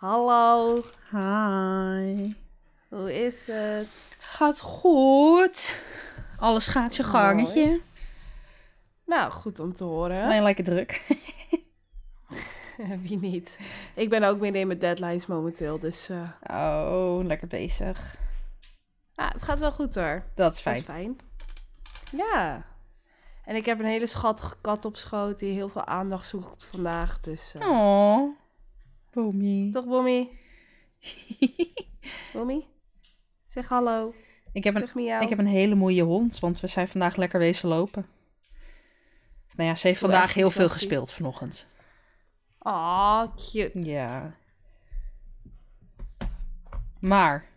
Hallo, Hi. hoe is het? Gaat goed. Alles gaat zijn gangetje. Nou, goed om te horen. Alleen lekker druk. Wie niet? Ik ben ook midden in mijn deadlines momenteel, dus uh, Oh, lekker bezig. ah, het gaat wel goed hoor. Dat is Dat fijn. is fijn. Ja. En ik heb een hele schattige kat op schoot die heel veel aandacht zoekt vandaag, dus... eh, Oh. Toch, Bommy? Bommy? Zeg hallo. ik, heb een, miauw. ik heb een hele mooie hond, want we zijn vandaag lekker wezen lopen. Nou ja, ze heeft vandaag heel veel gespeeld vanochtend. Aw, cute. Ja. Maar.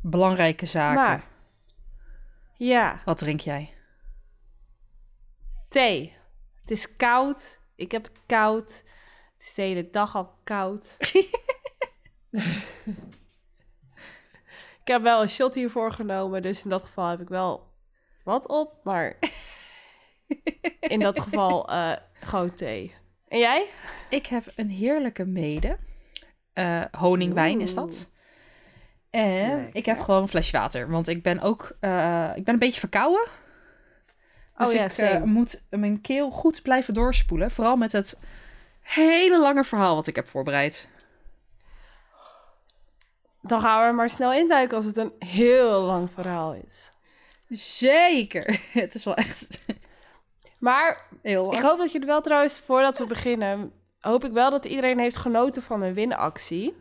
Belangrijke zaken. Maar... Ja, Wat drink jij? thee. Het is koud. Ik heb het koud. Het is de hele dag al koud. ik heb wel een shot hiervoor genomen, dus in dat geval heb ik wel wat op, maar in dat geval eh, gewoon thee. En jij? Ik heb een heerlijke mede. Eh, honingwijn is dat. En Lekker. ik heb gewoon een flesje water. Want ik ben ook... eh, ik ben een beetje verkouden. Dus oh ja, ik moet mijn keel goed blijven doorspoelen. Vooral met het hele lange verhaal wat ik heb voorbereid. Dan gaan we er maar snel induiken als het een heel lang verhaal is. Zeker. Het is wel echt Maar heel lang. Ik hoop dat jullie wel trouwens, voordat we beginnen, hoop ik wel dat iedereen heeft genoten van een winactie.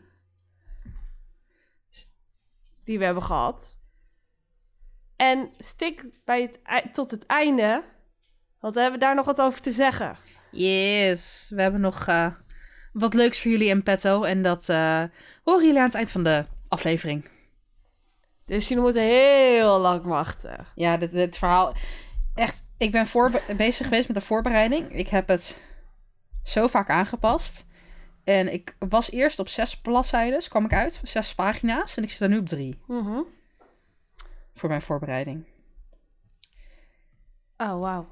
Die we hebben gehad. En stik bij het, tot het einde, want we hebben daar nog wat over te zeggen. Yes. We hebben nog eh, wat leuks voor jullie in petto. En dat eh, horen jullie aan het eind van de aflevering. Dus jullie moeten heel lang wachten. Ja, dit, dit verhaal. Echt, ik ben bezig geweest met de voorbereiding. Ik heb het zo vaak aangepast. En ik was eerst op zes bladzijden, kwam ik uit, zes pagina's. En ik zit er nu op drie Mhm. voor mijn voorbereiding. Oh, wauw.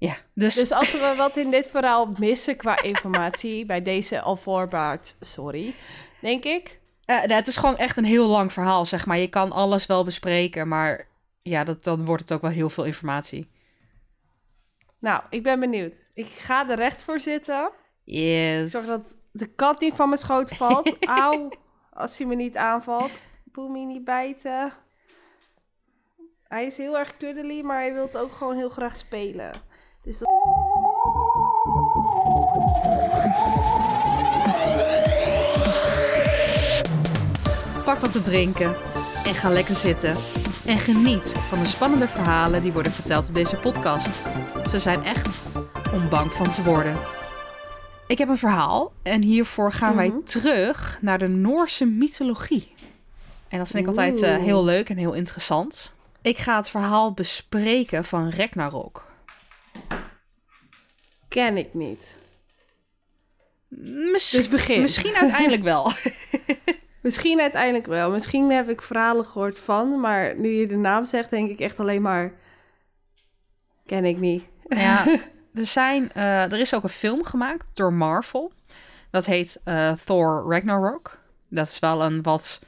Ja, dus, Dus als we wat in dit verhaal missen qua informatie, bij deze al voorbaard, sorry, denk ik. eh, nou, het is gewoon echt een heel lang verhaal, zeg maar. Je kan alles wel bespreken, maar ja, dat, dan wordt het ook wel heel veel informatie. Nou, ik ben benieuwd. Ik ga er recht voor zitten. Yes. Zorg dat de kat niet van mijn schoot valt. Auw, als hij me niet aanvalt. Boemie niet bijten. Hij is heel erg kuddely, maar hij wil ook gewoon heel graag spelen. Dus dat... Pak wat te drinken en ga lekker zitten. En geniet van de spannende verhalen die worden verteld op deze podcast. Ze zijn echt om bang van te worden. Ik heb een verhaal en hiervoor gaan wij Mhm. terug naar de Noorse mythologie. En dat vind ik altijd eh, heel leuk en heel interessant. Ik ga het verhaal bespreken van Ragnarok. Ken ik niet. Misschien, Dus begin. misschien uiteindelijk wel. Misschien uiteindelijk wel. Misschien heb ik verhalen gehoord van, maar nu je de naam zegt, denk ik echt alleen maar... Ken ik niet. Ja, er, zijn, eh, er is ook een film gemaakt door Marvel. Dat heet eh, Thor Ragnarok. Dat is wel een wat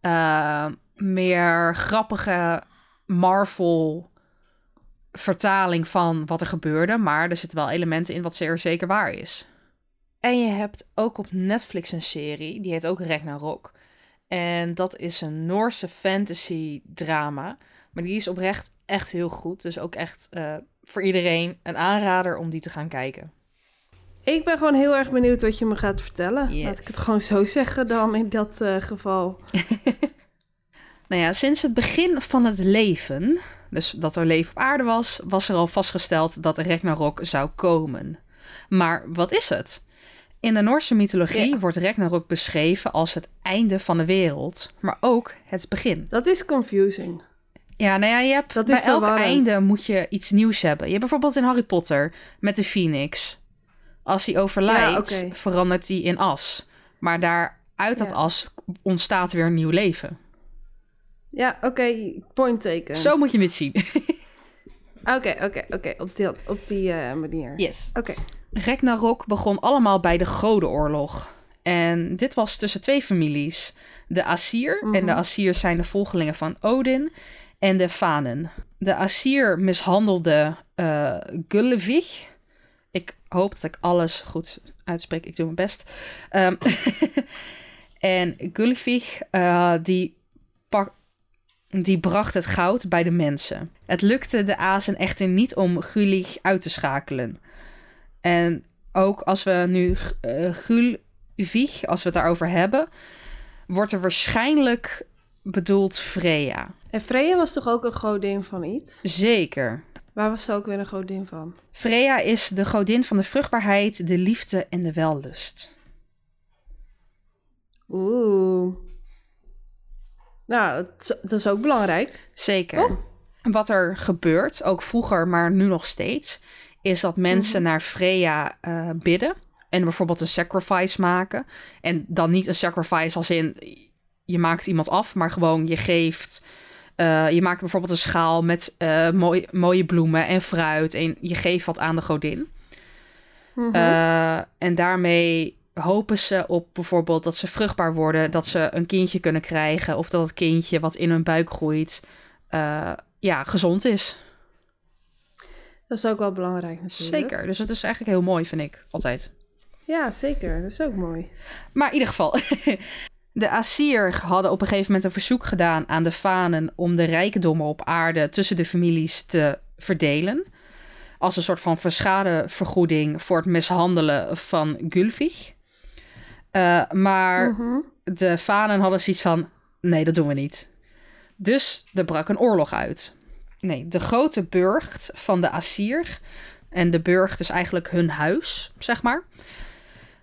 eh, meer grappige Marvel vertaling van wat er gebeurde. Maar er zitten wel elementen in wat zeer zeker waar is. En je hebt ook op Netflix een serie, die heet ook Ragnarok. En dat is een Noorse fantasy drama. Maar die is oprecht echt heel goed. Dus ook echt eh, voor iedereen een aanrader om die te gaan kijken. Ik ben gewoon heel erg benieuwd wat je me gaat vertellen. Yes. Laat ik het gewoon zo zeggen dan in dat eh, geval. Nou ja, sinds het begin van het leven, dus dat er leven op aarde was, was er al vastgesteld dat Ragnarok zou komen. Maar wat is het? In de Noorse mythologie Ja. wordt Ragnarok beschreven als het einde van de wereld, maar ook het begin. Dat is confusing. Ja, nou ja, je hebt Dat bij elk einde moet je iets nieuws hebben. Je hebt bijvoorbeeld in Harry Potter met de Phoenix. Als hij overlijdt, Ja, verandert hij in as. Maar daar uit dat as ontstaat weer een nieuw leven. Ja, oké, point taken. Zo moet je het zien. Oké, oké, oké, op die, op die eh, manier. Yes. Oké, Ragnarok begon allemaal bij de Godenoorlog. En dit was tussen twee families. De Asir, en de Mhm. Asirs zijn de volgelingen van Odin, en de Vanen. De Asir mishandelde Gullevig. Ik hoop dat ik alles goed uitspreek. Ik doe mijn best. Ehm, en Gullevig, eh, die, pak, die bracht het goud bij de mensen. Het lukte de Azen echter niet om Gulig uit te schakelen. En ook als we nu eh Gulvig, als we het daarover hebben, wordt er waarschijnlijk bedoeld Freya. En Freya was toch ook een godin van iets? Zeker. Waar was ze ook weer een godin van? Freya is de godin van de vruchtbaarheid, de liefde en de wellust. Oeh. Nou, dat, is- dat is ook belangrijk. Zeker. Wat er gebeurt, ook vroeger, maar nu nog steeds, is dat mensen naar Freya eh, bidden en bijvoorbeeld een sacrifice maken. En dan niet een sacrifice als in je maakt iemand af, maar gewoon je geeft. eh, je maakt bijvoorbeeld een schaal met eh, mooi, mooie bloemen en fruit en je geeft wat aan de godin. Mhm. En daarmee hopen ze op bijvoorbeeld dat ze vruchtbaar worden, dat ze een kindje kunnen krijgen of dat het kindje wat in hun buik groeit, eh, ja, gezond is. dat is ook wel belangrijk natuurlijk. Zeker. Dus het is eigenlijk heel mooi, vind ik altijd. Ja, zeker. Dat is ook mooi. Maar in ieder geval, de Assyr hadden op een gegeven moment een verzoek gedaan aan de Vanen om de rijkdommen op aarde tussen de families te verdelen. Als een soort van schadevergoeding voor het mishandelen van Gulfig. Eh, maar Mhm. de Vanen hadden zoiets van: nee, dat doen we niet. Dus er brak een oorlog uit. Nee, de grote burcht van de Assyr, en de burcht is eigenlijk hun huis, zeg maar,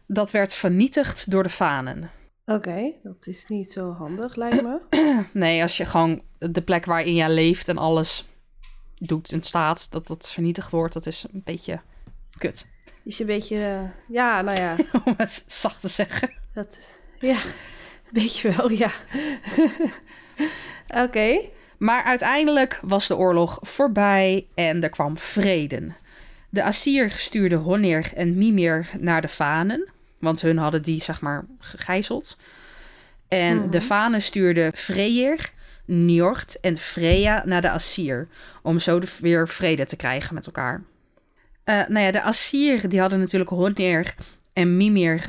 dat werd vernietigd door de Vanen. Oké, dat is niet zo handig, lijkt me. Nee, als je gewoon de plek waarin jij leeft en alles doet en staat, dat dat vernietigd wordt, dat is een beetje kut. Is een beetje... eh, ja, nou ja. Om het zacht te zeggen. Dat is... Ja, weet je wel, ja. Oké. Maar uiteindelijk was de oorlog voorbij en er kwam vrede. De Assyr stuurde Honir en Mimir naar de Vanen, want hun hadden die zeg maar gegijzeld. En Mhm. de Vanen stuurden Freyr, Njord en Freya naar de Assyr, om zo weer vrede te krijgen met elkaar. Eh, nou ja, de Assyr die hadden natuurlijk Honir en Mimir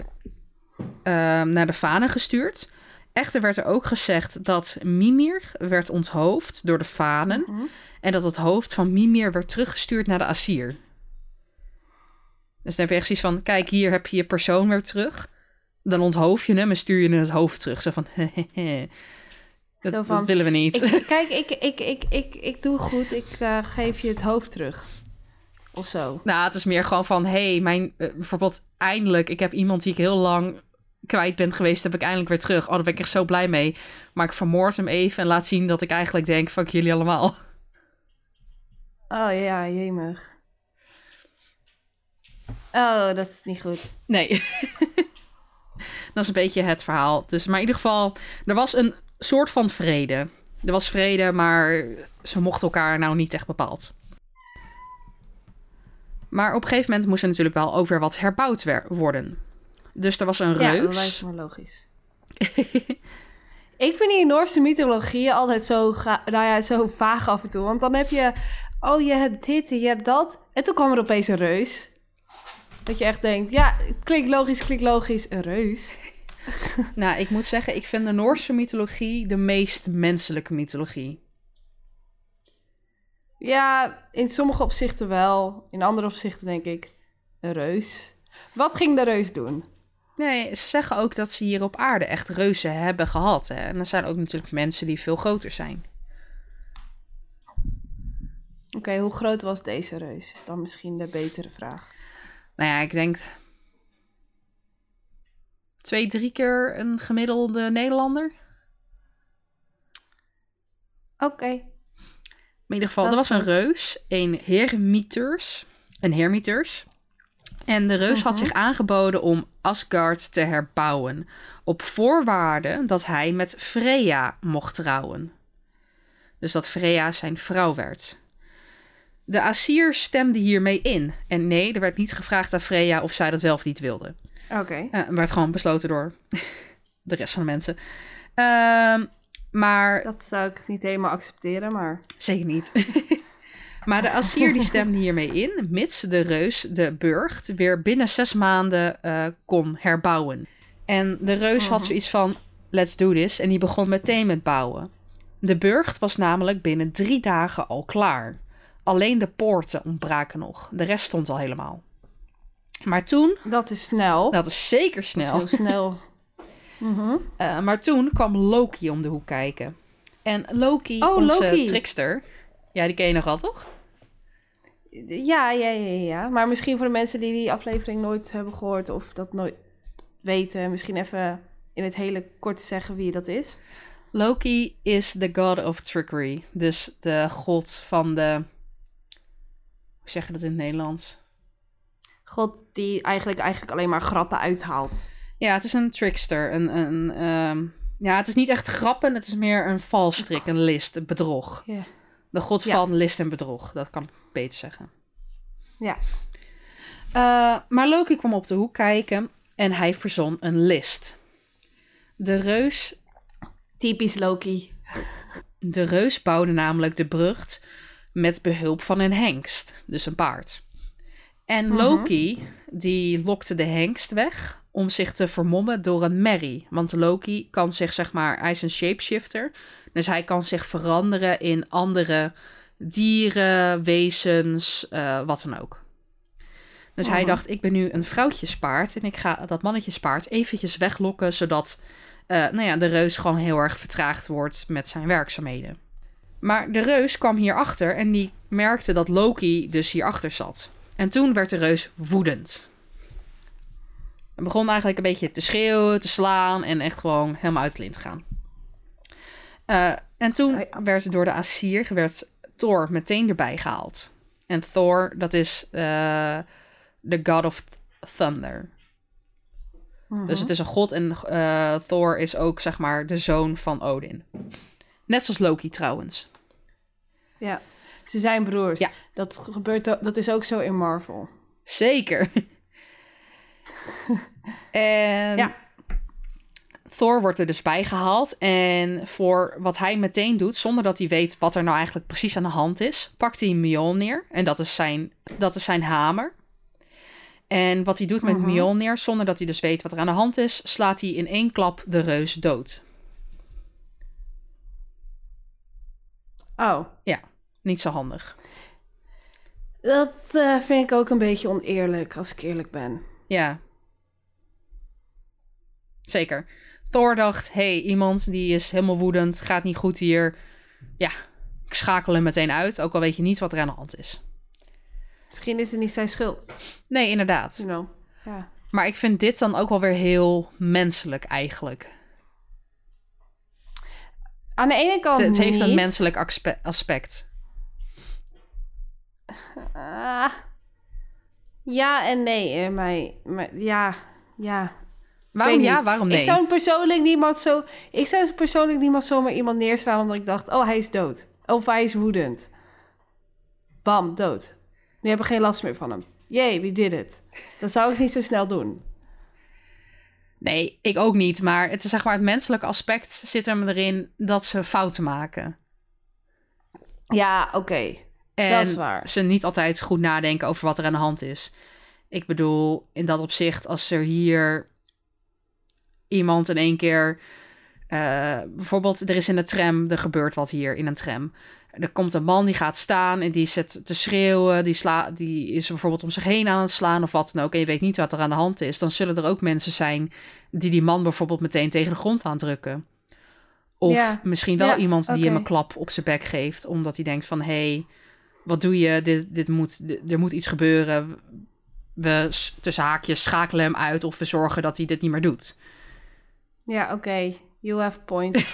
eh, naar de Vanen gestuurd. Echter werd er ook gezegd dat Mimir werd onthoofd door de Vanen Mhm. en dat het hoofd van Mimir werd teruggestuurd naar de Assyr. Dus dan heb je echt zoiets van, kijk, hier heb je je persoon weer terug. Dan onthoof je hem en stuur je het hoofd terug. Zo van, hehehe. Dat, Zo van, dat willen we niet. Ik, kijk, ik, ik, ik, ik, ik doe goed. Ik eh, geef je het hoofd terug. Of zo. Nou, het is meer gewoon van, hé, hey, mijn, eh, bijvoorbeeld eindelijk, ik heb iemand die ik heel lang kwijt ben geweest, heb ik eindelijk weer terug. Oh, daar ben ik echt zo blij mee. Maar ik vermoord hem even en laat zien dat ik eigenlijk denk, fuck jullie allemaal. Oh ja, jemig. Oh, dat is niet goed. Nee. dat is een beetje het verhaal. Dus, maar in ieder geval, er was een soort van vrede. Er was vrede, maar ze mochten elkaar nou niet echt bepaald. Maar op een gegeven moment moest er natuurlijk wel ook weer wat herbouwd worden. Dus er was een Ja, dat lijkt reus. me logisch. ik vind die Noorse mythologieën altijd zo, nou ja, zo vaag af en toe. Want dan heb je, oh, je hebt dit en je hebt dat. En toen kwam er opeens een reus. Dat je echt denkt, ja, klinkt logisch, klinkt logisch, een reus. Nou, ik moet zeggen, ik vind de Noorse mythologie de meest menselijke mythologie. Ja, in sommige opzichten wel. In andere opzichten denk ik, een reus. Wat ging de reus doen? Nee, ze zeggen ook dat ze hier op aarde echt reuzen hebben gehad. Hè? En er zijn ook natuurlijk mensen die veel groter zijn. Oké, hoe groot was deze reus? Is dan misschien de betere vraag. Nou ja, ik denk twee, drie keer een gemiddelde Nederlander. Oké. In ieder geval, Dat er was een reus, een hermiteurs, een hermiteurs. En de reus had Mhm. zich aangeboden om Asgard te herbouwen. Op voorwaarde dat hij met Freya mocht trouwen. Dus dat Freya zijn vrouw werd. De Asir stemde hiermee in. En nee, er werd niet gevraagd aan Freya of zij dat wel of niet wilde. Oké. Eh, Er werd gewoon besloten door de rest van de mensen. Ehm, maar Dat zou ik niet helemaal accepteren, maar... zeker niet. maar de Asir die stemde hiermee in, mits de reus de burcht weer binnen zes maanden eh, kon herbouwen. En de reus had Mhm. zoiets van, let's do this. En die begon meteen met bouwen. De burcht was namelijk binnen drie dagen al klaar. Alleen de poorten ontbraken nog. De rest stond al helemaal. Maar toen, Dat is snel. dat is zeker Dat is snel. heel snel. Mhm. Eh, maar toen kwam Loki om de hoek kijken. En Loki, Oh, onze Loki. trickster... Ja, die ken je nog wel, toch? Ja, ja, ja, ja. Maar misschien voor de mensen die die aflevering nooit hebben gehoord of dat nooit weten, misschien even in het hele kort zeggen wie dat is. Loki is the god of trickery. Dus de god van de... Hoe zeg je dat in het Nederlands? God die eigenlijk, eigenlijk alleen maar grappen uithaalt. Ja, het is een trickster. Een, een, ehm, ja, het is niet echt grappen. Het is meer een valstrik, een list, een bedrog. De god Ja. van list en bedrog. Dat kan ik beter zeggen. Ja. Eh, maar Loki kwam op de hoek kijken en hij verzon een list. De reus, Typisch Loki. de reus bouwde namelijk de brug met behulp van een hengst, dus een paard. En Mhm. Loki, die lokte de hengst weg om zich te vermommen door een merrie. Want Loki kan zich, zeg maar, hij is een shapeshifter. Dus hij kan zich veranderen in andere dieren, wezens, eh, wat dan ook. Dus hij Mhm. dacht, ik ben nu een vrouwtjespaard en ik ga dat mannetjespaard eventjes weglokken, zodat eh, nou ja, de reus gewoon heel erg vertraagd wordt met zijn werkzaamheden. Maar de reus kwam hierachter en die merkte dat Loki dus hierachter zat. En toen werd de reus woedend. Hij begon eigenlijk een beetje te schreeuwen, te slaan en echt gewoon helemaal uit de lint te gaan. Eh, en toen Oh werd door de Asir werd Thor meteen erbij gehaald. En Thor, dat is eh, de god of thunder. Mhm. Dus het is een god en eh, Thor is ook, zeg maar, de zoon van Odin. Net zoals Loki trouwens. Ja. Ze zijn broers. Ja. Dat, gebeurt, dat is ook zo in Marvel. Zeker. en Ja. Thor wordt er dus bij gehaald. En voor wat hij meteen doet, zonder dat hij weet wat er nou eigenlijk precies aan de hand is, pakt hij Mjolnir. En dat is zijn, dat is zijn hamer. En wat hij doet met Mhm. Mjolnir, zonder dat hij dus weet wat er aan de hand is, slaat hij in één klap de reus dood. Oh. Niet zo handig. Dat eh, vind ik ook een beetje oneerlijk, als ik eerlijk ben. Ja. Zeker. Thor dacht, hey, iemand die is helemaal woedend, gaat niet goed hier. Ja, ik schakel hem meteen uit, ook al weet je niet wat er aan de hand is. Misschien is het niet zijn schuld. Nee, inderdaad. You know. Ja. Maar ik vind dit dan ook wel weer heel menselijk eigenlijk. Aan de ene kant Het, het heeft een menselijk aspe- aspect. Ah. Ja en nee. eh, Maar, maar ja, ja. Waarom ja, waarom nee? Ik zou persoonlijk niemand zo... Ik zou persoonlijk niemand zomaar iemand neerslaan omdat ik dacht... Oh, hij is dood. Of hij is woedend. Bam, dood. Nu heb ik geen last meer van hem. Jee, wie did it? Dat zou ik niet zo snel doen. Nee, ik ook niet. Maar het is zeg maar het menselijke aspect zit hem erin dat ze fouten maken. Ja, oké. En Dat is waar. ze niet altijd goed nadenken over wat er aan de hand is. Ik bedoel, in dat opzicht, als er hier iemand in één keer. eh, bijvoorbeeld, er is in de tram, er gebeurt wat hier in een tram. Er komt een man die gaat staan en die zit te schreeuwen. Die, sla, die is bijvoorbeeld om zich heen aan het slaan of wat dan ook. En je weet niet wat er aan de hand is. Dan zullen er ook mensen zijn die die man bijvoorbeeld meteen tegen de grond aandrukken. Of Ja. misschien wel Ja, iemand die hem een klap op zijn bek geeft. Omdat hij denkt van, hé, hey, wat doe je? Dit, dit moet, dit- er moet iets gebeuren. We tussen haakjes schakelen hem uit of we zorgen dat hij dit niet meer doet. Ja, oké. You have a point.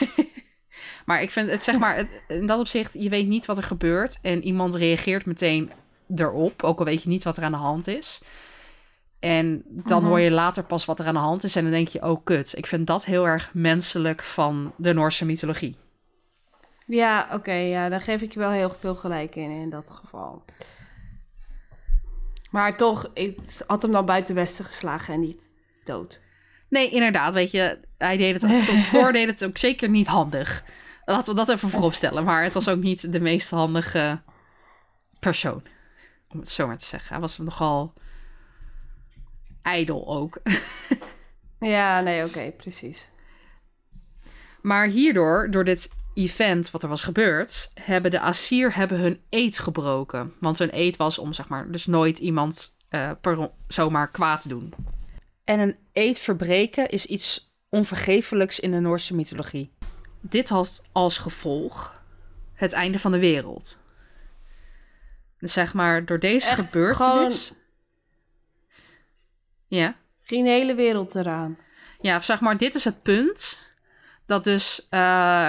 Maar ik vind het zeg maar, het- in dat opzicht, je weet niet wat er gebeurt. En iemand reageert meteen erop, ook al weet je niet wat er aan de hand is. En dan Mhm. hoor je later pas wat er aan de hand is. En dan denk je, oh kut. Ik vind dat heel erg menselijk van de Noorse mythologie. Ja, oké, ja, daar geef ik je wel heel veel gelijk in, in dat geval. Maar toch, ik had hem dan buiten Westen geslagen en niet dood. Nee, inderdaad, weet je, hij deed het voor deed het ook zeker niet handig. Laten we dat even voorop stellen, maar het was ook niet de meest handige persoon, om het zo maar te zeggen. Hij was nogal ijdel ook. Ja, nee, oké, precies. Maar hierdoor, door dit event wat er was gebeurd, hebben de Assir hebben hun eed gebroken. Want hun eed was om, zeg maar, dus nooit iemand eh, per, on- zomaar kwaad te doen. En een eed verbreken is iets onvergeeflijks in de Noorse mythologie. Dit had als gevolg het einde van de wereld. Dus zeg maar, door deze Echt gebeurtenis... Ja? Ging de hele wereld eraan. Ja, zeg maar, dit is het punt dat dus eh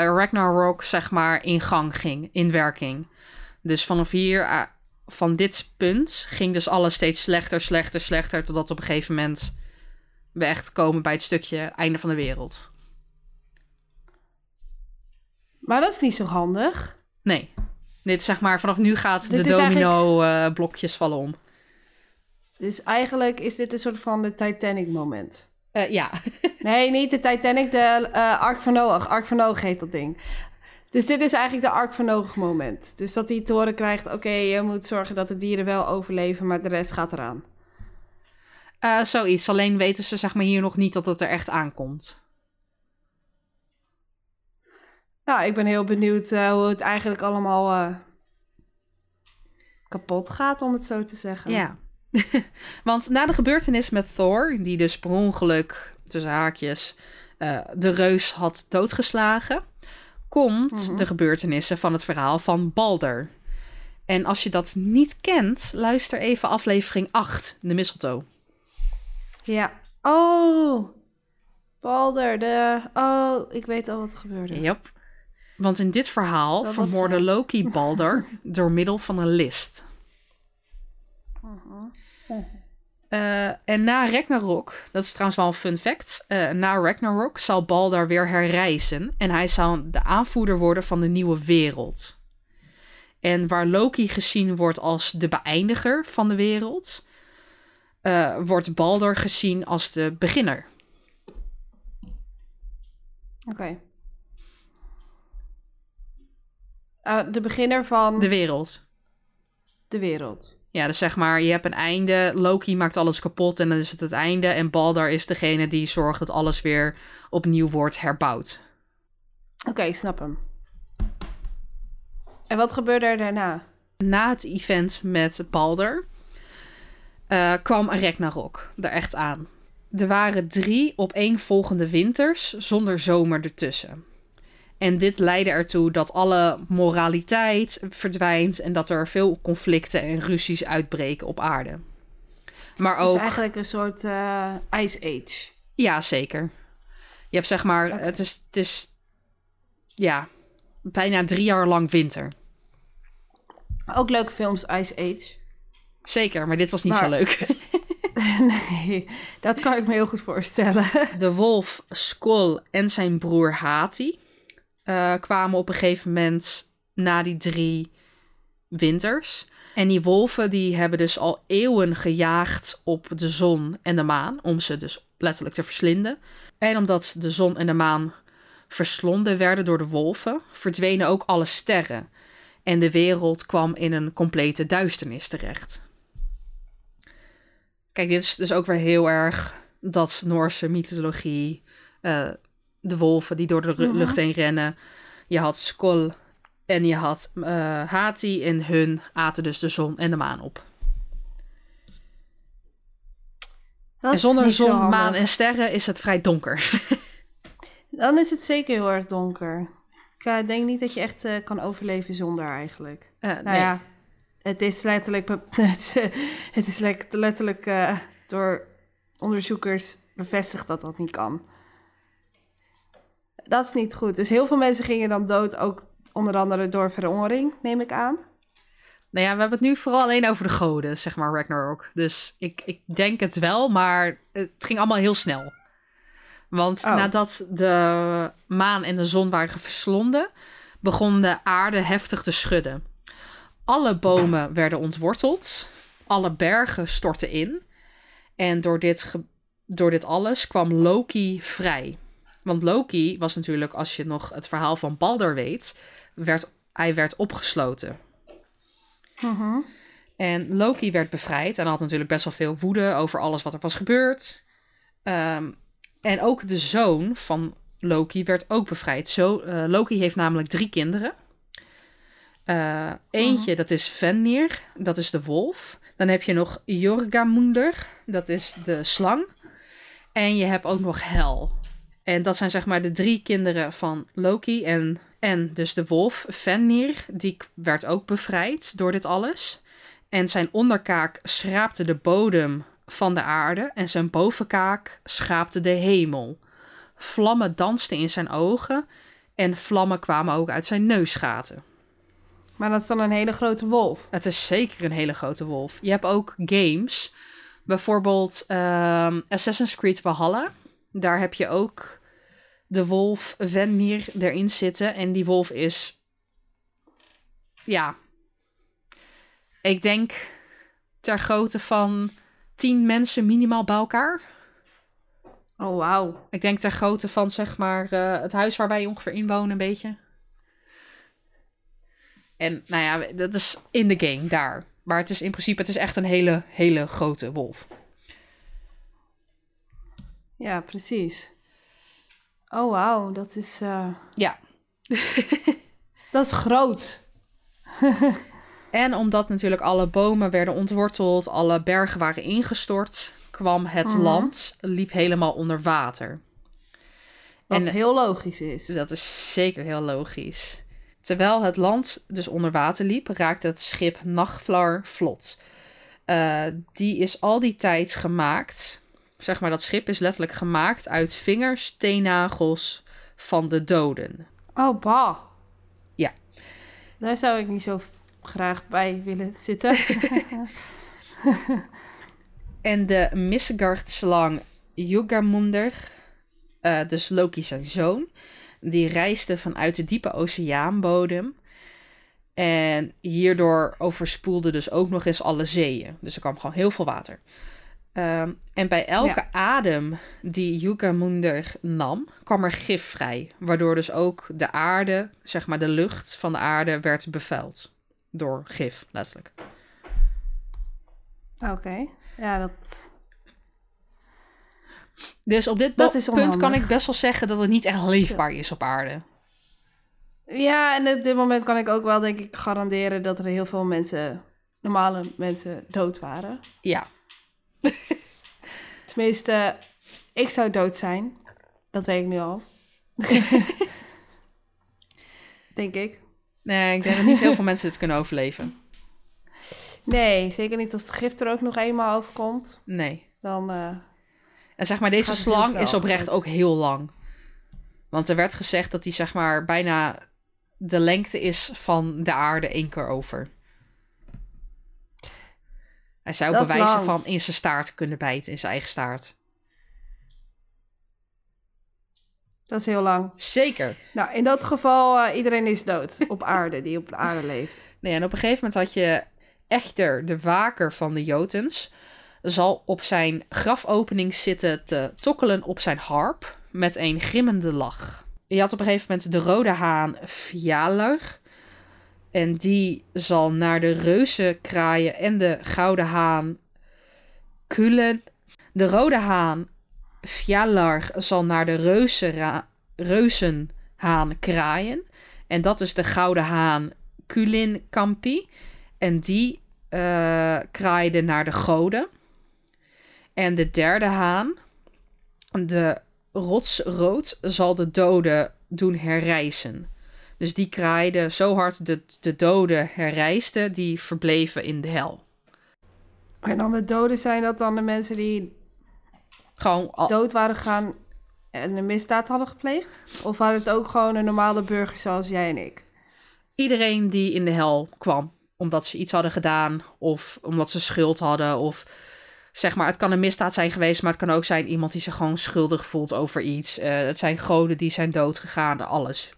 Ragnarok, zeg maar, in gang ging, in werking. Dus vanaf hier, eh, van dit punt, ging dus alles steeds slechter, slechter, slechter, totdat op een gegeven moment we echt komen bij het stukje einde van de wereld. Maar dat is niet zo handig. Nee, dit zeg maar, vanaf nu gaat Dit de domino-blokjes vallen om. Dus eigenlijk is dit een soort van de Titanic-moment. Eh, ja, Nee, niet de Titanic, de eh Ark van Noach. Ark van Noach heet dat ding. Dus dit is eigenlijk de Ark van Noach moment. Dus dat hij te horen krijgt, oké, je moet zorgen dat de dieren wel overleven, maar de rest gaat eraan. Eh, zoiets. Alleen weten ze zeg maar hier nog niet dat het er echt aankomt. Nou, ik ben heel benieuwd eh, hoe het eigenlijk allemaal kapot gaat, om het zo te zeggen. Ja. Want na de gebeurtenis met Thor, die dus per ongeluk, tussen haakjes, eh, de reus had doodgeslagen, komt Mhm. de gebeurtenissen van het verhaal van Balder. En als je dat niet kent, luister even aflevering 8, de mistletoe. Ja. Oh, Balder, de... Oh, ik weet al wat er gebeurde. Yep. Want in dit verhaal Dat sad. Loki Balder door middel van een list. Eh, en na Ragnarok, dat is trouwens wel een fun fact. eh, na Ragnarok zal Balder weer herrijzen. En hij zal de aanvoerder worden van de nieuwe wereld. En waar Loki gezien wordt als de beëindiger van de wereld, eh, wordt Balder gezien als de beginner. Oké. De beginner van De wereld. de wereld. Ja, dus zeg maar, je hebt een einde. Loki maakt alles kapot en dan is het het einde. En Balder is degene die zorgt dat alles weer opnieuw wordt herbouwd. Oké, ik snap hem. En wat gebeurde er daarna? Na het event met Balder eh, kwam Ragnarok er echt aan. Er waren drie opeenvolgende winters zonder zomer ertussen. En dit leidde ertoe dat alle moraliteit verdwijnt en dat er veel conflicten en ruzies uitbreken op aarde. Maar Het ook... is eigenlijk een soort eh, Ice Age. Ja, zeker. Je hebt zeg maar, het, is, het is ja, bijna drie jaar lang winter. Ook leuke films, Ice Age. Zeker, maar dit was niet Maar- zo leuk. nee, dat kan ik me heel goed voorstellen. De wolf Skoll en zijn broer Hati eh, kwamen op een gegeven moment na die drie winters. En die wolven die hebben dus al eeuwen gejaagd op de zon en de maan, om ze dus letterlijk te verslinden. En omdat de zon en de maan verslonden werden door de wolven, verdwenen ook alle sterren. En de wereld kwam in een complete duisternis terecht. Kijk, dit is dus ook weer heel erg dat Noorse mythologie. eh, de wolven die door de Mhm. lucht heen rennen. Je had Skoll en je had eh, Hati. En hun aten dus de zon en de maan op. En zonder zon, maan en sterren is het vrij donker. Dan is het zeker heel erg donker. Ik eh, denk niet dat je echt eh, kan overleven zonder eigenlijk. Eh, Nou nee. ja, het is letterlijk, het is, letterlijk door onderzoekers bevestigd dat dat niet kan. Dat is niet goed. Dus heel veel mensen gingen dan dood, ook onder andere door verhongering, neem ik aan. Nou ja, we hebben het nu vooral alleen over de goden, zeg maar, Ragnarok. Dus ik, ik denk het wel, maar het ging allemaal heel snel. Want Oh. nadat de maan en de zon waren verslonden, begon de aarde heftig te schudden. Alle bomen werden ontworteld, alle bergen stortten in. En door dit, door dit alles kwam Loki vrij. Want Loki was natuurlijk, als je nog het verhaal van Balder weet, werd, hij werd opgesloten. Mhm. En Loki werd bevrijd en had natuurlijk best wel veel woede over alles wat er was gebeurd. Ehm, en ook de zoon van Loki werd ook bevrijd. Zo, eh, Loki heeft namelijk drie kinderen. Eh, eentje, dat is Fenrir, dat is de wolf. Dan heb je nog Jorgamunder, dat is de slang. En je hebt ook nog Hel. En dat zijn zeg maar de drie kinderen van Loki. En, en dus de wolf, Fenrir, die werd ook bevrijd door dit alles. En zijn onderkaak schraapte de bodem van de aarde en zijn bovenkaak schaapte de hemel. Vlammen dansten in zijn ogen en vlammen kwamen ook uit zijn neusgaten. Maar dat is dan een hele grote wolf. Het is zeker een hele grote wolf. Je hebt ook games, bijvoorbeeld ehm, Assassin's Creed Valhalla. Daar heb je ook de wolf Venmir erin zitten. En die wolf is, ja, ik denk ter grootte van tien mensen minimaal bij elkaar. Oh, wauw. Ik denk ter grootte van zeg maar eh, het huis waar wij ongeveer in wonen een beetje. En nou ja, dat is in de game daar. Maar het is in principe, het is echt een hele, hele grote wolf. Ja, precies. Oh, wauw. Dat is... eh, Ja. Dat is groot. En omdat natuurlijk alle bomen werden ontworteld, alle bergen waren ingestort, kwam het Mhm. land, liep helemaal onder water. Wat En- heel logisch is. Dat is zeker heel logisch. Terwijl het land dus onder water liep, raakte het schip Nachtflar vlot. Eh, die is al die tijd gemaakt. Zeg maar, dat schip is letterlijk gemaakt uit vingers, teennagels van de doden. Oh, bah. Ja. Daar zou ik niet zo graag bij willen zitten. En de Misgard-slang Jugamunder, eh, dus Loki zijn zoon, die reisde vanuit de diepe oceaanbodem. En hierdoor overspoelde dus ook nog eens alle zeeën. Dus er kwam gewoon heel veel water. Ehm, en bij elke adem die Jugamunder nam, kwam er gif vrij. Waardoor dus ook de aarde, zeg maar de lucht van de aarde, werd bevuild. Door gif, letterlijk. Oké. Ja, dat... Dus op dit punt kan ik best wel zeggen dat het niet echt leefbaar is op aarde. Ja, en op dit moment kan ik ook wel, denk ik, garanderen dat er heel veel mensen, normale mensen, dood waren. Ja, Tenminste, ik zou dood zijn. Dat weet ik nu al. denk ik. nee, ik denk dat niet heel veel mensen dit kunnen overleven. Nee, zeker niet als het gif er ook nog eenmaal overkomt. Nee. Dan, eh, En zeg maar, deze het slang is oprecht ook heel lang. Want er werd gezegd dat hij zeg maar bijna de lengte is van de aarde één keer over. Hij zou Dat bewijzen van in zijn staart kunnen bijten, in zijn eigen staart. dat is heel lang. Zeker. Nou, in dat geval, eh, iedereen is dood op aarde, die op de aarde leeft. Nee, en op een gegeven moment had je Echter, de waker van de Jotens, zal op zijn grafopening zitten te tokkelen op zijn harp met een grimmende lach. Je had op een gegeven moment de rode haan Fjaler. En die zal naar de reuzen kraaien en de gouden haan Kulen. De rode haan Fjalar zal naar de reuzenra- reuzenhaan kraaien. En dat is de gouden haan Kulinkampi. En die eh, kraaide naar de goden. En de derde haan, de rotsrood, zal de doden doen herrijzen. Dus die kraaide zo hard dat de doden herrijsten, die verbleven in de hel. En dan de doden zijn dat dan de mensen die Gewoon al- dood waren gegaan en een misdaad hadden gepleegd? Of waren het ook gewoon een normale burger zoals jij en ik? iedereen die in de hel kwam. Omdat ze iets hadden gedaan of omdat ze schuld hadden. Of zeg maar, het kan een misdaad zijn geweest, maar het kan ook zijn iemand die zich gewoon schuldig voelt over iets. Eh, het zijn goden die zijn dood gegaan, alles.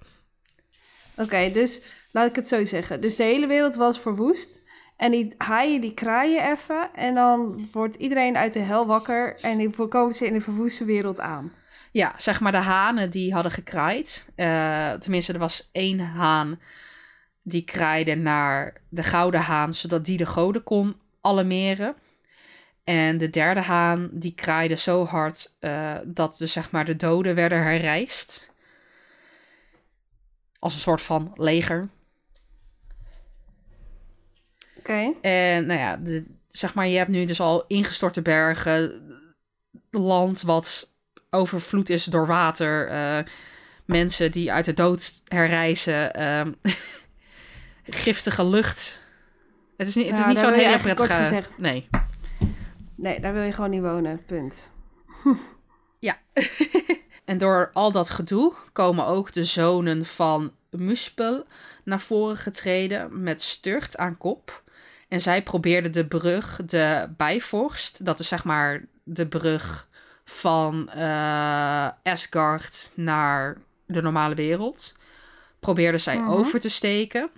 Oké, dus laat ik het zo zeggen. Dus de hele wereld was verwoest. En die haaien die kraaien even. En dan wordt iedereen uit de hel wakker. En die komen ze in de verwoeste wereld aan. Ja, zeg maar de hanen die hadden gekraaid. Eh, tenminste, er was één haan die kraaide naar de gouden haan, zodat die de goden kon alarmeren. En de derde haan die kraaide zo hard eh, dat dus zeg maar de doden werden herrijst. Als een soort van leger. Oké. En nou ja, de, zeg maar, je hebt nu dus al ingestorte bergen, land wat overvloed is door water, eh, mensen die uit de dood herrijzen, ehm, giftige lucht. Het is niet, het Ja, is niet daar zo'n hele prettige... gezegd- Nee. Nee, daar wil je gewoon niet wonen. Punt. Ja. en door al dat gedoe komen ook de zonen van Muspel naar voren getreden met Sturt aan kop. En zij probeerden de brug, de Bijvorst, dat is zeg maar de brug van eh Asgard naar de normale wereld, probeerden zij Mhm. over te steken.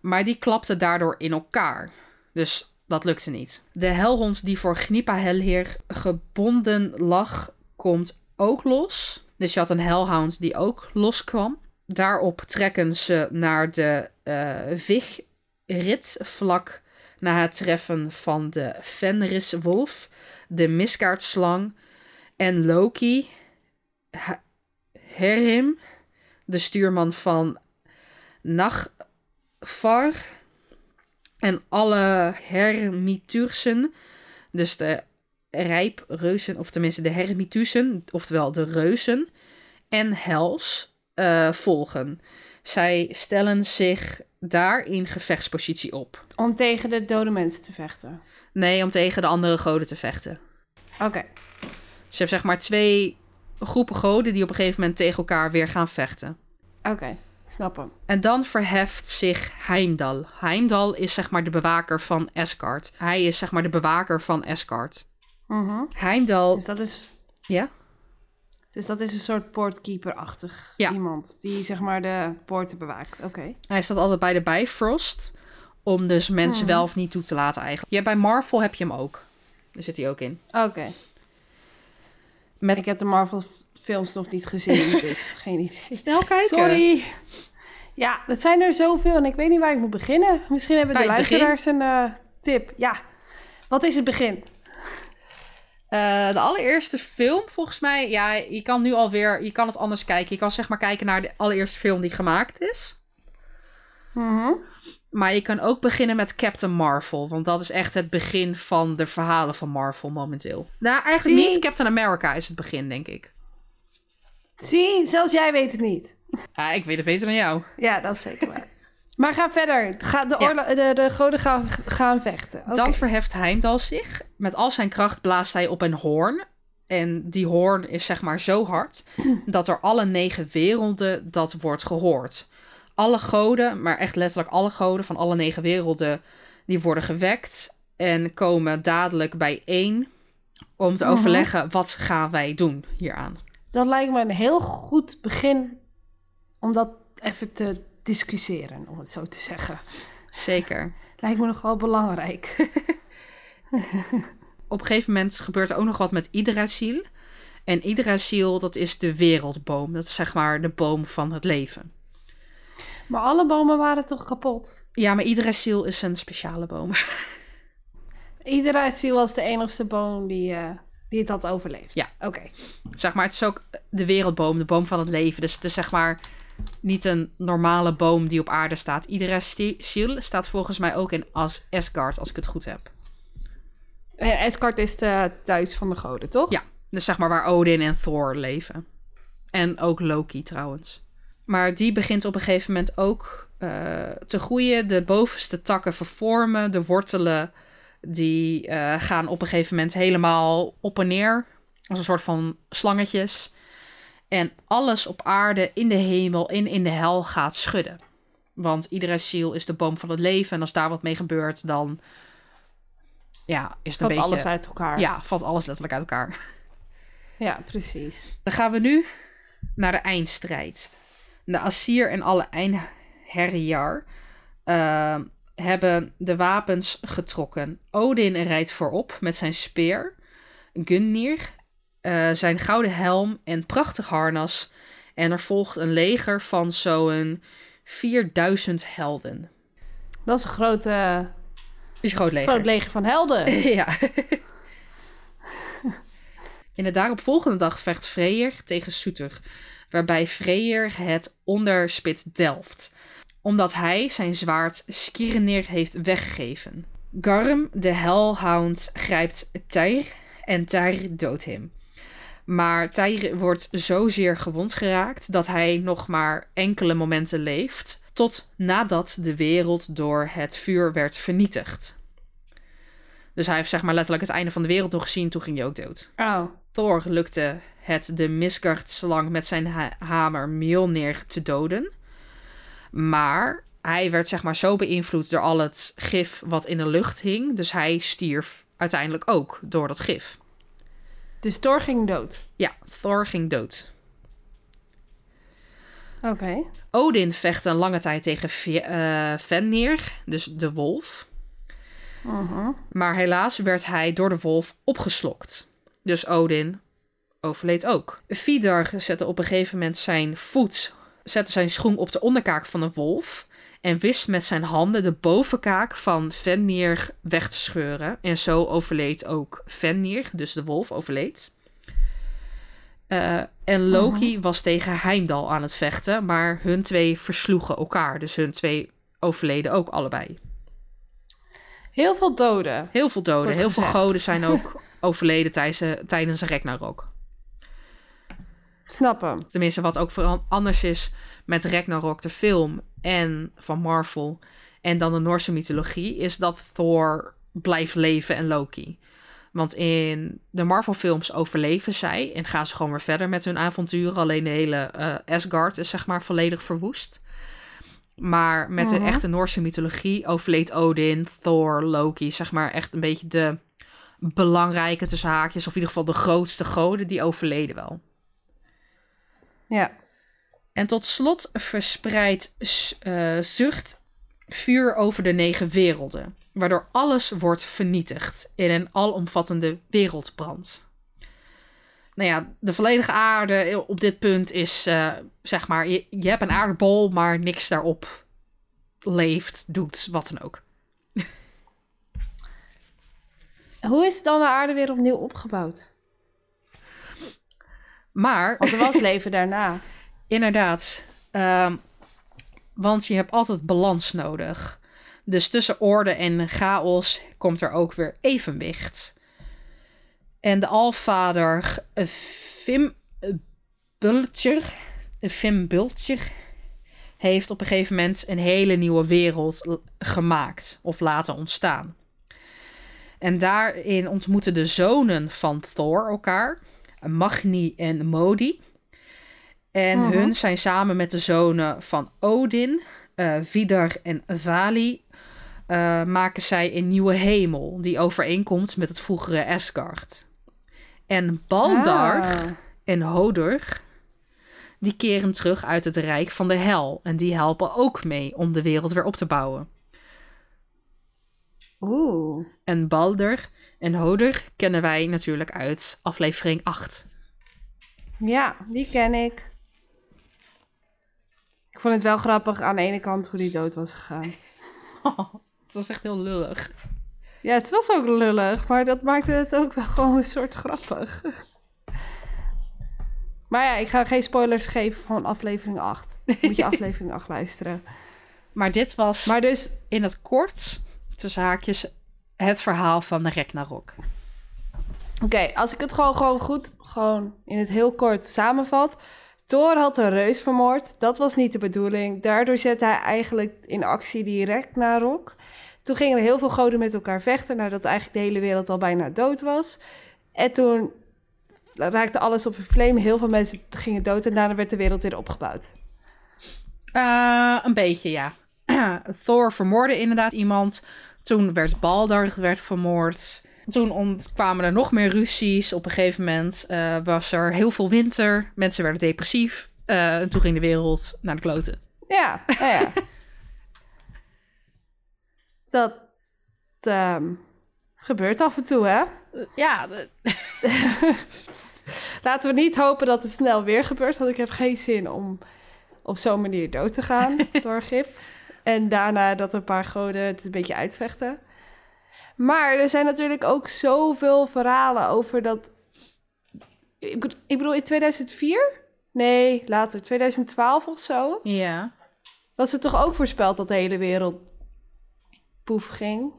Maar die klapte daardoor in elkaar. Dus dat lukte niet. De helhond die voor Gnipa Helheer gebonden lag, komt ook los. Dus je had een hellhound die ook loskwam. Daarop trekken ze naar de eh Vigrid vlak na het treffen van de Fenriswolf, de Miskaartslang en Loki, Herim, de stuurman van Nagvar en alle Hermitursen, dus de rijpreuzen, of tenminste de Hermitusen, oftewel de reuzen, en Hels eh, volgen. Zij stellen zich daar in gevechtspositie op. Om tegen de dode mensen te vechten. Nee, om tegen de andere goden te vechten. Oké. Dus je hebt zeg maar twee groepen goden die op een gegeven moment tegen elkaar weer gaan vechten. Oké. Snap hem. En dan verheft zich Heimdall. Heimdall is zeg maar de bewaker van Asgard. Hij is zeg maar de bewaker van Asgard. Mhm. Heimdall... Dus dat is... Ja? Dus dat is een soort poortkeeper-achtig Ja. iemand. Die zeg maar de poorten bewaakt. Oké. Hij staat altijd bij de Bifrost. Om dus mensen Hmm. wel of niet toe te laten eigenlijk. Ja, bij Marvel heb je hem ook. Daar zit hij ook in. Oké. Met... Ik heb de Marvel films nog niet gezien, dus geen idee. Snel kijken. Sorry. Ja, dat zijn er zoveel en ik weet niet waar ik moet beginnen. Misschien hebben de begin. luisteraars een eh, tip. Ja, wat is het begin? Eh, de allereerste film, volgens mij, ja, je kan nu alweer, je kan het anders kijken. Je kan zeg maar kijken naar de allereerste film die gemaakt is. Mhm. Maar je kan ook beginnen met Captain Marvel, want dat is echt het begin van de verhalen van Marvel momenteel. Nou, eigenlijk Zie. niet. Captain America is het begin, denk ik. Zie, zelfs jij weet het niet. Ah, ik weet het beter dan jou. Ja, dat is zeker waar. Maar ga verder. Ga de, Ja. de, de goden gaan, gaan vechten. Dan verheft Heimdall zich. Met al zijn kracht blaast hij op een hoorn. En die hoorn is zeg maar zo hard dat door alle negen werelden dat wordt gehoord. Alle goden, maar echt letterlijk alle goden van alle negen werelden, die worden gewekt en komen dadelijk bijeen om te Mhm. overleggen wat gaan wij doen hieraan. Dat lijkt me een heel goed begin om dat even te discussiëren, om het zo te zeggen. Zeker. Lijkt me nogal belangrijk. Op een gegeven moment gebeurt er ook nog wat met Yggdrasil. En Yggdrasil, dat is de wereldboom. Dat is zeg maar de boom van het leven. Maar alle bomen waren toch kapot? Ja, maar Yggdrasil is een speciale boom. Iedere ziel was de enigste boom die, eh, die het had overleefd. Ja. Oké. zeg maar, het is ook de wereldboom, de boom van het leven. Dus het is zeg maar niet een normale boom die op aarde staat. Yggdrasil staat volgens mij ook in As Asgard, als ik het goed heb. En Asgard is de thuis van de goden, toch? Ja, dus zeg maar waar Odin en Thor leven. En ook Loki trouwens. Maar die begint op een gegeven moment ook eh, te groeien. De bovenste takken vervormen. De wortelen die eh, gaan op een gegeven moment helemaal op en neer. Als een soort van slangetjes. En alles op aarde, in de hemel en in de hel gaat schudden. Want iedere ziel is de boom van het leven. En als daar wat mee gebeurt, dan ja, is het een Valt beetje... alles uit elkaar. Ja, valt alles letterlijk uit elkaar. Ja, precies. Dan gaan we nu naar de eindstrijd. De Assyr en alle Einherjar uh, hebben de wapens getrokken. Odin rijdt voorop met zijn speer. Gungnir, uh, zijn gouden helm en prachtig harnas. En er volgt een leger van zo'n 4000 helden. Dat is een grote, is een groot leger. groot leger van helden. ja. In de daaropvolgende dag vecht Freyr tegen Soeter, waarbij Freyr het onderspit delft, omdat hij zijn zwaard Skirnir heeft weggegeven. Garm, de Hellhound, grijpt Tyr en Tyr doodt hem. Maar Tyr wordt zozeer gewond geraakt dat hij nog maar enkele momenten leeft, tot nadat de wereld door het vuur werd vernietigd. Dus hij heeft zeg maar letterlijk het einde van de wereld nog gezien, toen ging hij ook dood. Oh. Thor lukte het de Misgard-slang met zijn ha hamer Mjolnir te doden. Maar hij werd zeg maar zo beïnvloed door al het gif wat in de lucht hing. Dus hij stierf uiteindelijk ook door dat gif. Dus Thor ging dood? Ja, Thor ging dood. Oké. Okay. Odin vecht een lange tijd tegen uh, Fenrir, dus de wolf. Uh -huh. Maar helaas werd hij door de wolf opgeslokt. Dus Odin overleed ook. Vidar zette op een gegeven moment zijn voet, zette zijn schoen op de onderkaak van de wolf. En wist met zijn handen de bovenkaak van Fenrir weg te scheuren. En zo overleed ook Fenrir, dus de wolf, overleed. Uh, en Loki uh-huh. was tegen Heimdall aan het vechten, maar hun twee versloegen elkaar. Dus hun twee overleden ook allebei. Heel veel doden. Heel veel doden. Heel gezegd. veel goden zijn ook overleden tijdens, tijdens Ragnarok. Snap hem. Tenminste, wat ook anders is met Ragnarok, de film en van Marvel en dan de Noorse mythologie, is dat Thor blijft leven en Loki. Want in de Marvel-films overleven zij en gaan ze gewoon weer verder met hun avonturen. Alleen de hele uh, Asgard is zeg maar volledig verwoest. Maar met de echte Noorse mythologie overleed Odin, Thor, Loki, zeg maar echt een beetje de belangrijke tussen haakjes, of in ieder geval de grootste goden, die overleden wel. Ja. En tot slot verspreidt uh, zucht vuur over de negen werelden, waardoor alles wordt vernietigd in een alomvattende wereldbrand. Nou ja, de volledige aarde op dit punt is, uh, zeg maar, je, je hebt een aardbol, maar niks daarop leeft, doet, wat dan ook. Hoe is dan de aarde weer opnieuw opgebouwd? Maar... Want er was leven daarna. Inderdaad. Um, want je hebt altijd balans nodig. Dus tussen orde en chaos komt er ook weer evenwicht. En de alvader Fim Bultjer, Fim Bultjer, heeft op een gegeven moment een hele nieuwe wereld gemaakt of laten ontstaan. En daarin ontmoeten de zonen van Thor elkaar, Magni en Modi. En uh -huh. hun zijn samen met de zonen van Odin, uh, Vidar en Vali uh, maken zij een nieuwe hemel die overeenkomt met het vroegere Asgard. En Baldar ah. en Hodor die keren terug uit het rijk van de hel en die helpen ook mee om de wereld weer op te bouwen. Oeh. En Balder en Hodor kennen wij natuurlijk uit aflevering 8. Ja, die ken ik. Ik vond het wel grappig aan de ene kant hoe die dood was gegaan. Oh, het was echt heel lullig. Ja, het was ook lullig, maar dat maakte het ook wel gewoon een soort grappig. Maar ja, ik ga geen spoilers geven van aflevering 8. Moet je aflevering 8 luisteren. Maar dit was maar dus, in het kort, tussen haakjes, het verhaal van de Ragnarok. Oké, okay, als ik het gewoon, gewoon goed, gewoon in het heel kort samenvat. Thor had een reus vermoord. Dat was niet de bedoeling. Daardoor zette hij eigenlijk in actie die Ragnarok. Toen gingen er heel veel goden met elkaar vechten, nadat eigenlijk de hele wereld al bijna dood was. En toen raakte alles op een vleem. Heel veel mensen gingen dood en daarna werd de wereld weer opgebouwd. Uh, een beetje, ja. Thor vermoordde inderdaad iemand. Toen werd Balder werd vermoord. Toen kwamen er nog meer ruzies. Op een gegeven moment uh, was er heel veel winter. Mensen werden depressief. Eh, en toen ging de wereld naar de kloten. Ja, ja, ja. dat ehm, gebeurt af en toe, hè? Ja, Laten we niet hopen dat het snel weer gebeurt, want ik heb geen zin om op zo'n manier dood te gaan door gif. En daarna dat een paar goden het een beetje uitvechten. Maar er zijn natuurlijk ook zoveel verhalen over dat. Ik bedo- ik bedoel, in 2004? Nee, later, 2012 of zo. ja. Was het toch ook voorspeld dat de hele wereld poef ging?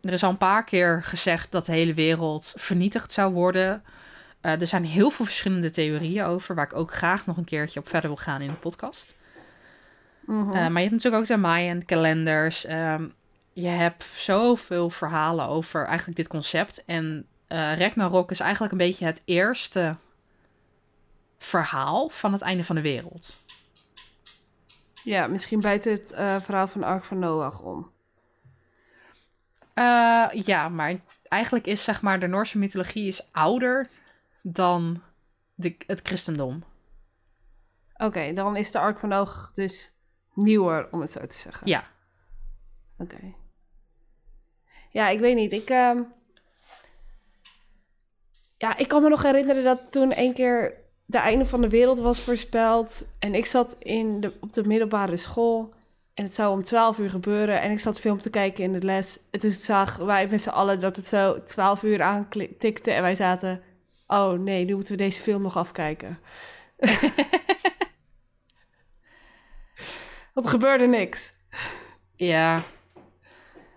Er is al een paar keer gezegd dat de hele wereld vernietigd zou worden. Eh, er zijn heel veel verschillende theorieën over, waar ik ook graag nog een keertje op verder wil gaan in de podcast. Mhm. Eh, maar je hebt natuurlijk ook de Mayan kalenders. Ehm, je hebt zoveel verhalen over eigenlijk dit concept. En eh Ragnarok is eigenlijk een beetje het eerste verhaal van het einde van de wereld. Ja, misschien buiten het eh, verhaal van Ark van Noach om. Eh, ja, maar eigenlijk is zeg maar de Noorse mythologie is ouder dan de, het christendom. Oké, dan is de Ark van Noach dus nieuwer, om het zo te zeggen. Ja. Oké. Ja, ik weet niet. Ik, ehm, ja, ik kan me nog herinneren dat toen een keer de einde van de wereld was voorspeld. En ik zat in de, op de middelbare school. En het zou om 12 uur gebeuren. En ik zat film te kijken in de les. En toen zagen wij met z'n allen dat het zo 12 uur aantikte. En wij zaten... Oh nee, nu moeten we deze film nog afkijken. Want er gebeurde niks. Ja.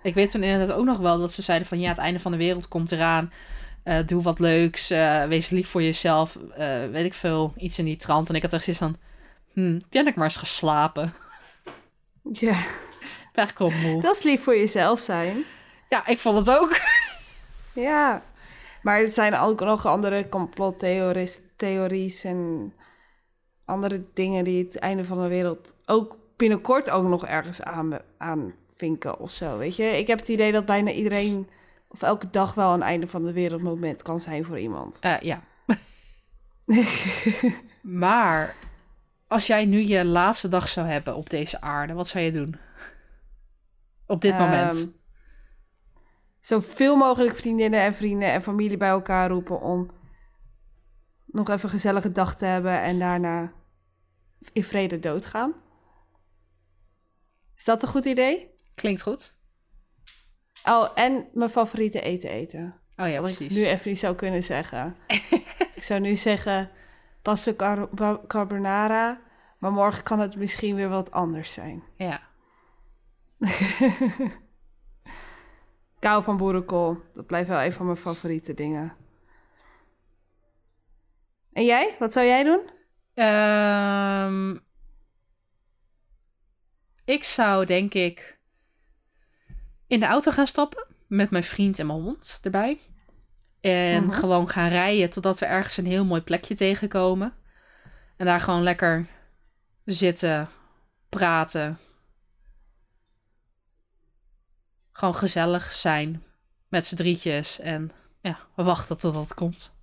Ik weet toen inderdaad ook nog wel dat ze zeiden van ja, het einde van de wereld komt eraan. Eh, doe wat leuks. eh, wees lief voor jezelf. eh, weet ik veel. Iets in die trant. En ik had echt zoiets van. Hm, ben ik maar eens geslapen. Ja. Eigenlijk wel moe. Dat is lief voor jezelf zijn. Ja, ik vond het ook. Ja. Maar er zijn ook nog andere complottheories en andere dingen die het einde van de wereld ook binnenkort ook nog ergens aan, aanvinken of zo. Weet je, ik heb het idee dat bijna iedereen of elke dag wel een einde van de wereld moment kan zijn voor iemand. Eh, ja. maar als jij nu je laatste dag zou hebben op deze aarde, wat zou je doen? Op dit moment. Ehm, Zoveel mogelijk vriendinnen en vrienden en familie bij elkaar roepen om nog even een gezellige dag te hebben en daarna in vrede doodgaan. Is dat een goed idee? Klinkt goed. Oh, en mijn favoriete eten eten. Oh ja, Wat ik precies. nu even niet zou kunnen zeggen. ik zou nu zeggen pasta car- carbonara, maar morgen kan het misschien weer wat anders zijn. Ja. Kou van boerenkool, dat blijft wel een van mijn favoriete dingen. En jij? Wat zou jij doen? Ehm, ik zou denk ik in de auto gaan stappen met mijn vriend en mijn hond erbij. En Mhm. gewoon gaan rijden totdat we ergens een heel mooi plekje tegenkomen. En daar gewoon lekker zitten, praten. Gewoon gezellig zijn met z'n drietjes. En ja, we wachten totdat het komt.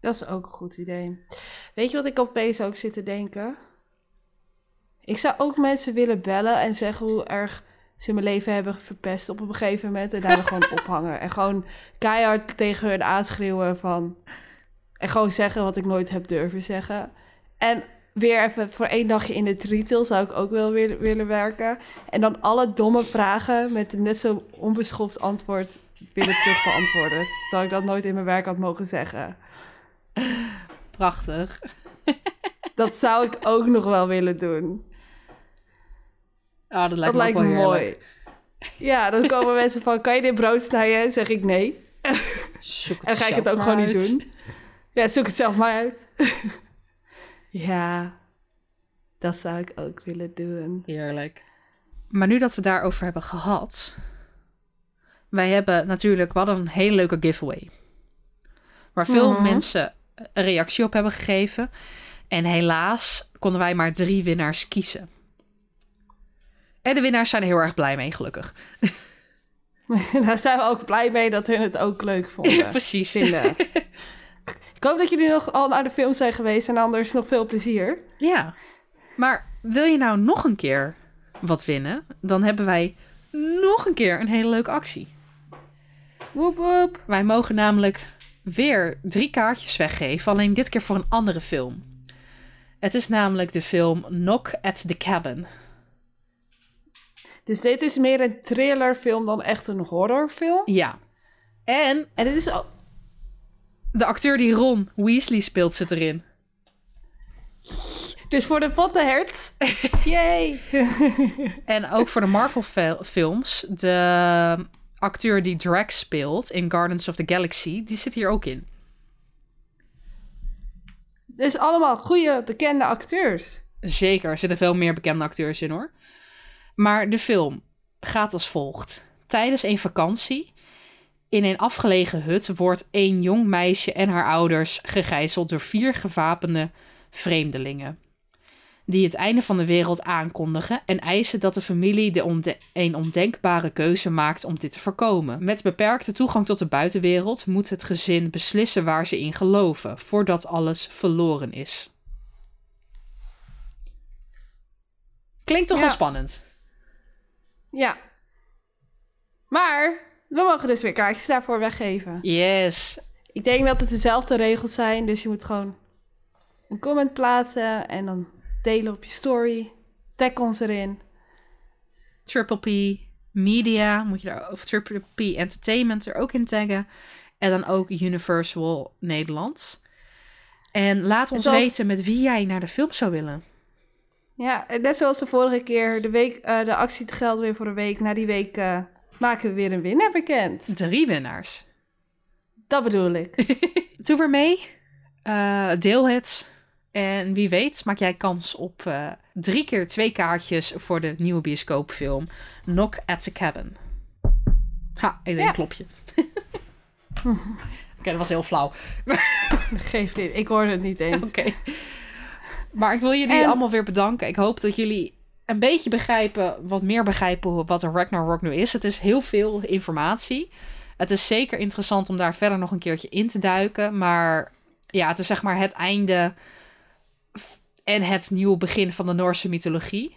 Dat is ook een goed idee. Weet je wat ik opeens ook zit te denken? Ik zou ook mensen willen bellen en zeggen hoe erg ze mijn leven hebben verpest op een gegeven moment. En daar gewoon ophangen. En gewoon keihard tegen hun aanschreeuwen van... En gewoon zeggen wat ik nooit heb durven zeggen. En weer even voor één dagje in het retail zou ik ook wel willen, willen werken. En dan alle domme vragen met een net zo onbeschoft antwoord willen terug beantwoorden. Terwijl ik dat nooit in mijn werk had mogen zeggen. Prachtig. Dat zou ik ook nog wel willen doen. Oh, dat lijkt Dat me lijkt ook me wel mooi. Ja, dan komen mensen van, kan je dit brood snijden? Zeg ik nee. Zoek En dan ga ik het ook gewoon niet doen. Ja, zoek het zelf maar uit. ja, dat zou ik ook willen doen. Heerlijk. Maar nu dat we daarover hebben gehad. Wij hebben natuurlijk, hadden een hele leuke giveaway. Waar veel Mhm. mensen een reactie op hebben gegeven. En helaas konden wij maar drie winnaars kiezen. En de winnaars zijn er heel erg blij mee, gelukkig. Daar zijn we ook blij mee dat hun het ook leuk vonden. Precies. vinden. Ik Ik hoop dat jullie nog al naar de film zijn geweest en anders nog veel plezier. Ja. Maar wil je nou nog een keer wat winnen? Dan hebben wij nog een keer een hele leuke actie. Woep woep. Wij mogen namelijk weer drie kaartjes weggeven, alleen dit keer voor een andere film. Het is namelijk de film Knock at the Cabin. Dus dit is meer een thrillerfilm dan echt een horrorfilm. Ja. En En dit is ook... de acteur die Ron Weasley speelt zit erin. Dus voor de pottenhert. Yay. En ook voor de Marvel-films, de acteur die Drax speelt in Guardians of the Galaxy, die zit hier ook in. dus allemaal goede, bekende acteurs. Zeker, er zitten veel meer bekende acteurs in hoor. Maar de film gaat als volgt. Tijdens een vakantie in een afgelegen hut wordt een jong meisje en haar ouders gegijzeld door vier gewapende vreemdelingen. Die het einde van de wereld aankondigen en eisen dat de familie de onde- een ondenkbare keuze maakt om dit te voorkomen. Met beperkte toegang tot de buitenwereld moet het gezin beslissen waar ze in geloven, voordat alles verloren is. Klinkt toch Ja. wel spannend? Ja. Maar we mogen dus weer kaartjes daarvoor weggeven. Yes. Ik denk dat het dezelfde regels zijn. Dus je moet gewoon een comment plaatsen en dan delen op je story. Tag ons erin. Triple P Media, moet je daar, of Triple P Entertainment er ook in taggen. En dan ook Universal Nederland. En laat ons Zoals- weten met wie jij naar de film zou willen. Ja, net zoals de vorige keer. De, week, eh, de actie geldt weer voor een week. Na die week eh, maken we weer een winnaar bekend. Drie winnaars. Dat bedoel ik. Doe weer mee. Eh, deel het. En wie weet maak jij kans op drie keer twee kaartjes voor de nieuwe bioscoopfilm Knock at the Cabin. Ha, ik denk Ja. klopje. Oké, dat was heel flauw. Geef dit. Ik hoorde het niet eens. Oké. Maar ik wil jullie En- allemaal weer bedanken. Ik hoop dat jullie een beetje begrijpen, wat meer begrijpen wat een Ragnarok nu is. Het is heel veel informatie. Het is zeker interessant om daar verder nog een keertje in te duiken. Maar ja, het is zeg maar het einde en het nieuwe begin van de Noorse mythologie.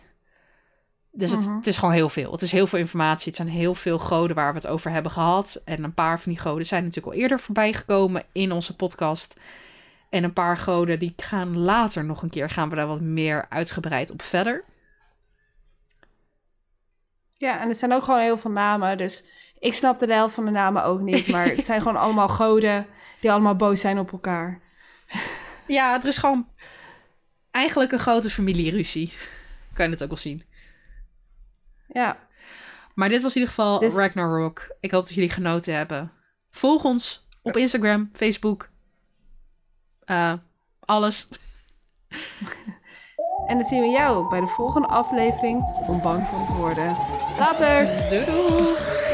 Dus het, Mhm. het is gewoon heel veel. Het is heel veel informatie. Het zijn heel veel goden waar we het over hebben gehad. En een paar van die goden zijn natuurlijk al eerder voorbij gekomen in onze podcast. En een paar goden die gaan later nog een keer, gaan we daar wat meer uitgebreid op verder. Ja, en er zijn ook gewoon heel veel namen. Dus ik snap de helft van de namen ook niet. Maar het zijn gewoon allemaal goden die allemaal boos zijn op elkaar. Ja, er is gewoon eigenlijk een grote familieruzie. Kan je het ook wel zien. Ja, Maar dit was in ieder geval Dus- Ragnarok. Ik hoop dat jullie genoten hebben. Volg ons op Instagram, Facebook. Eh, alles. en dan zien we jou bij de volgende aflevering om bang voor te worden. Later! Doei doei!